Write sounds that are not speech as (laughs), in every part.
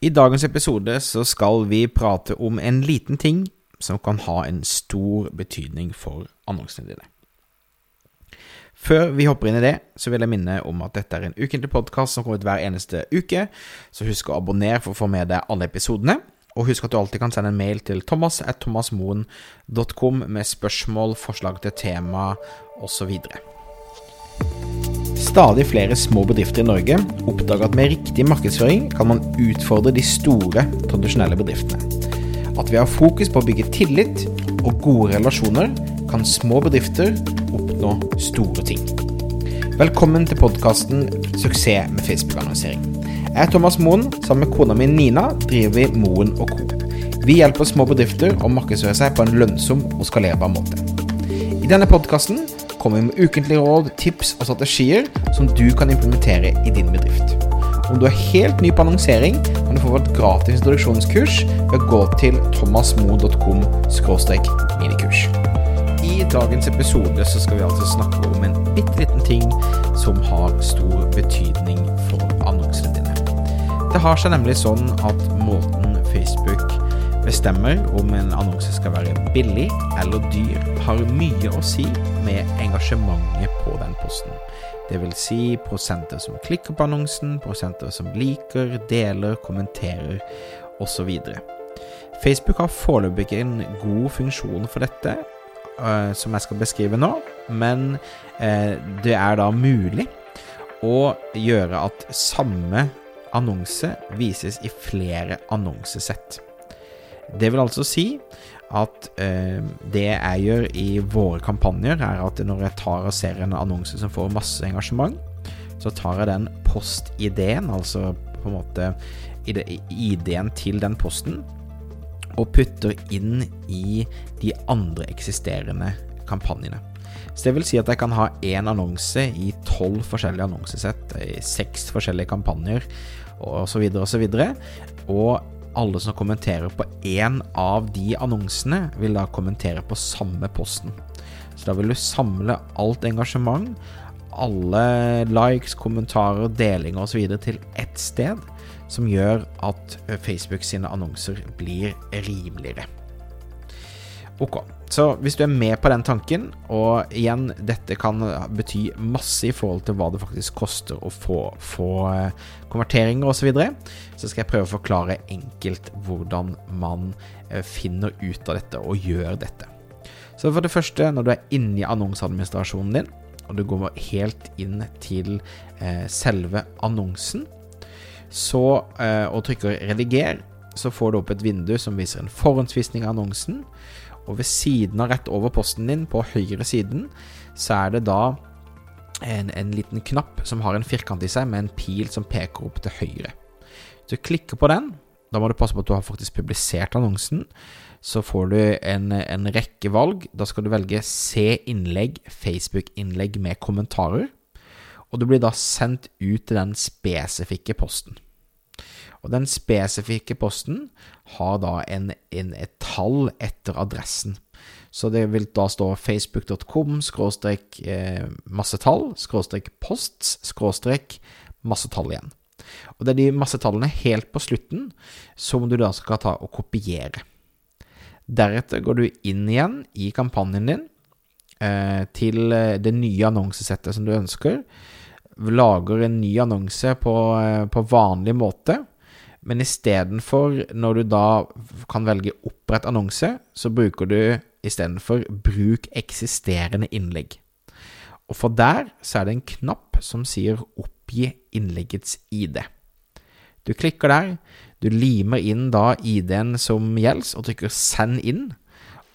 I dagens episode så skal vi prate om en liten ting som kan ha en stor betydning for annonsene dine. Før vi hopper inn i det, så vil jeg minne om at dette er en ukentlig podkast som kommer ut hver eneste uke, så husk å abonnere for å få med deg alle episodene. Og husk at du alltid kan sende en mail til thomas.thomasmoen.com med spørsmål, forslag til tema osv. Stadig flere små bedrifter i Norge oppdager at med riktig markedsføring kan man utfordre de store, tradisjonelle bedriftene. At vi har fokus på å bygge tillit og gode relasjoner, kan små bedrifter oppnå store ting. Velkommen til podkasten 'Suksess med Facebook-annonsering'. Jeg er Thomas Moen. Sammen med kona mi Nina driver vi Moen og Co. Vi hjelper små bedrifter å markedsføre seg på en lønnsom og skalerbar måte. I denne podkasten kommer vi med ukentlige råd, tips og strategier som du kan implementere i din bedrift. Om du er helt ny på annonsering, kan du få vårt gratis introduksjonskurs ved å gå til thomasmo.com minikurs. I dagens episode så skal vi altså snakke om en bitte liten ting som har stor betydning for annonsene dine. Det har seg nemlig sånn at måten Facebook bestemmer om en annonse skal være billig eller dyr, har mye å si med engasjementet på den posten. Det vil si prosenter som klikker på annonsen, prosenter som liker, deler, kommenterer osv. Facebook har foreløpig ikke en god funksjon for dette, uh, som jeg skal beskrive nå, men uh, det er da mulig å gjøre at samme annonse vises i flere annonsesett. Det vil altså si at eh, det jeg gjør i våre kampanjer, er at når jeg tar og ser en annonse som får masse engasjement, så tar jeg den postideen, altså på en måte ID-en til den posten, og putter inn i de andre eksisterende kampanjene. Så det vil si at jeg kan ha én annonse i tolv forskjellige annonsesett, i seks forskjellige kampanjer osv., osv. Og, så videre, og alle som kommenterer på én av de annonsene, vil da kommentere på samme posten. Så da vil du samle alt engasjement, alle likes, kommentarer, delinger osv. til ett sted, som gjør at Facebook sine annonser blir rimeligere. Ok, så hvis du er med på den tanken, og igjen, dette kan bety masse i forhold til hva det faktisk koster å få, få eh, konverteringer osv., så, videre, så skal jeg prøve å forklare enkelt hvordan man eh, finner ut av dette og gjør dette. Så for det første, når du er inne i annonseadministrasjonen din, og du går helt inn til eh, selve annonsen, så, og trykker 'rediger', så får du opp et vindu som viser en forhåndsvisning av annonsen. Og ved siden av rett over posten din, på høyre siden, så er det da en, en, liten knapp som har en firkant i seg med en pil som peker opp til høyre. Hvis du klikker på den, da må du passe på at du har faktisk publisert annonsen. Så får du en, en rekke valg. Da skal du velge Se innlegg, Facebook-innlegg med kommentarer. Og du blir da sendt ut til den spesifikke posten. Og den spesifikke posten har da en, en, et tall etter adressen. Så det vil da stå facebook.com skråstrek eh, massetall skråstrek post skråstrek massetall igjen. Og det er de massetallene helt på slutten som du da skal ta og kopiere. Deretter går du inn igjen i kampanjen din eh, til eh, det nye annonsesettet som du ønsker. Lager en ny annonse på, eh, på vanlig måte men istedenfor, når du da kan velge opprett annonse, så bruker du istedenfor bruk eksisterende innlegg. Og for der så er det en knapp som sier oppgi innleggets ID. Du klikker der, du limer inn da ID-en som gjelder, og trykker send inn.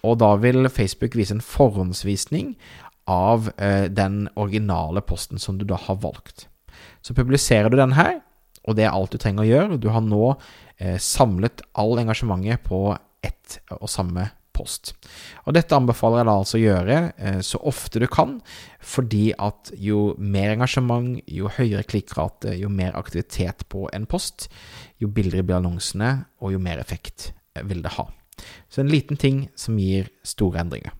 Og da vil Facebook vise en forhåndsvisning av eh, den originale posten som du da har valgt. Så publiserer du den her, og det er alt du trenger å gjøre. Du har nå eh, samlet all engasjementet på ett og samme post. Og dette anbefaler jeg da altså å gjøre eh, så ofte du kan, fordi at jo mer engasjement, jo høyere klikkrate, jo mer aktivitet på en post, jo billigere blir annonsene, og jo mer effekt vil det ha. Så en liten ting som gir store endringer.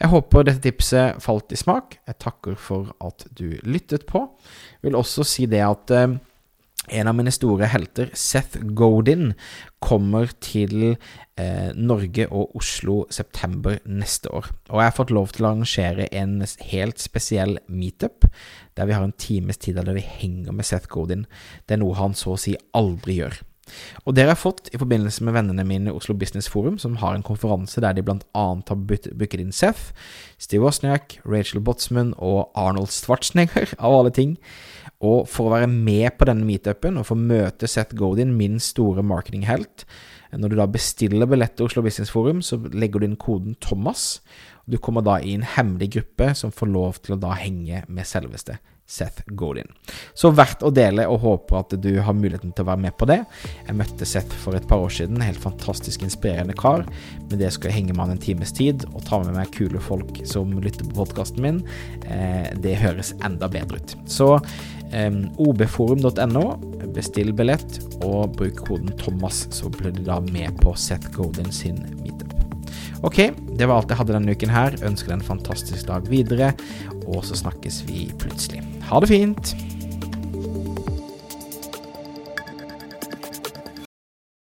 Jeg håper dette tipset falt i smak. Jeg takker for at du lyttet på. Jeg vil også si det at eh, En av mine store helter, Seth Godin, kommer til eh, Norge og Oslo september neste år. Og jeg har fått lov til å arrangere en helt spesiell meetup, der vi har en times tid der vi henger med Seth Godin. Det er noe han så å si aldri gjør. Og det har jeg fått i forbindelse med vennene mine i Oslo Business Forum, som har en konferanse der de blant annet har booket inn Seff, Steve Wozniak, Rachel Botsman og Arnold Schwarzenegger, (laughs) av alle ting. Og for å være med på denne meetupen og få møte Seth Godin, min store marketinghelt Når du da bestiller billett til Oslo Business Forum, så legger du inn koden Thomas. Du kommer da i en hemmelig gruppe som får lov til å da henge med selveste Seth Godin. Så verdt å dele, og håper at du har muligheten til å være med på det. Jeg møtte Seth for et par år siden, helt fantastisk inspirerende kar. Med det skal jeg henge med han en times tid, og ta med meg kule folk som lytter på podkasten min. Eh, det høres enda bedre ut. Så obforum.no, bestill billett, og bruk koden Thomas, så blir du da med på Seth Godin sin meetup. Ok, det var alt jeg hadde denne uken her. Ønsker deg en fantastisk dag videre, og så snakkes vi plutselig. Ha det fint!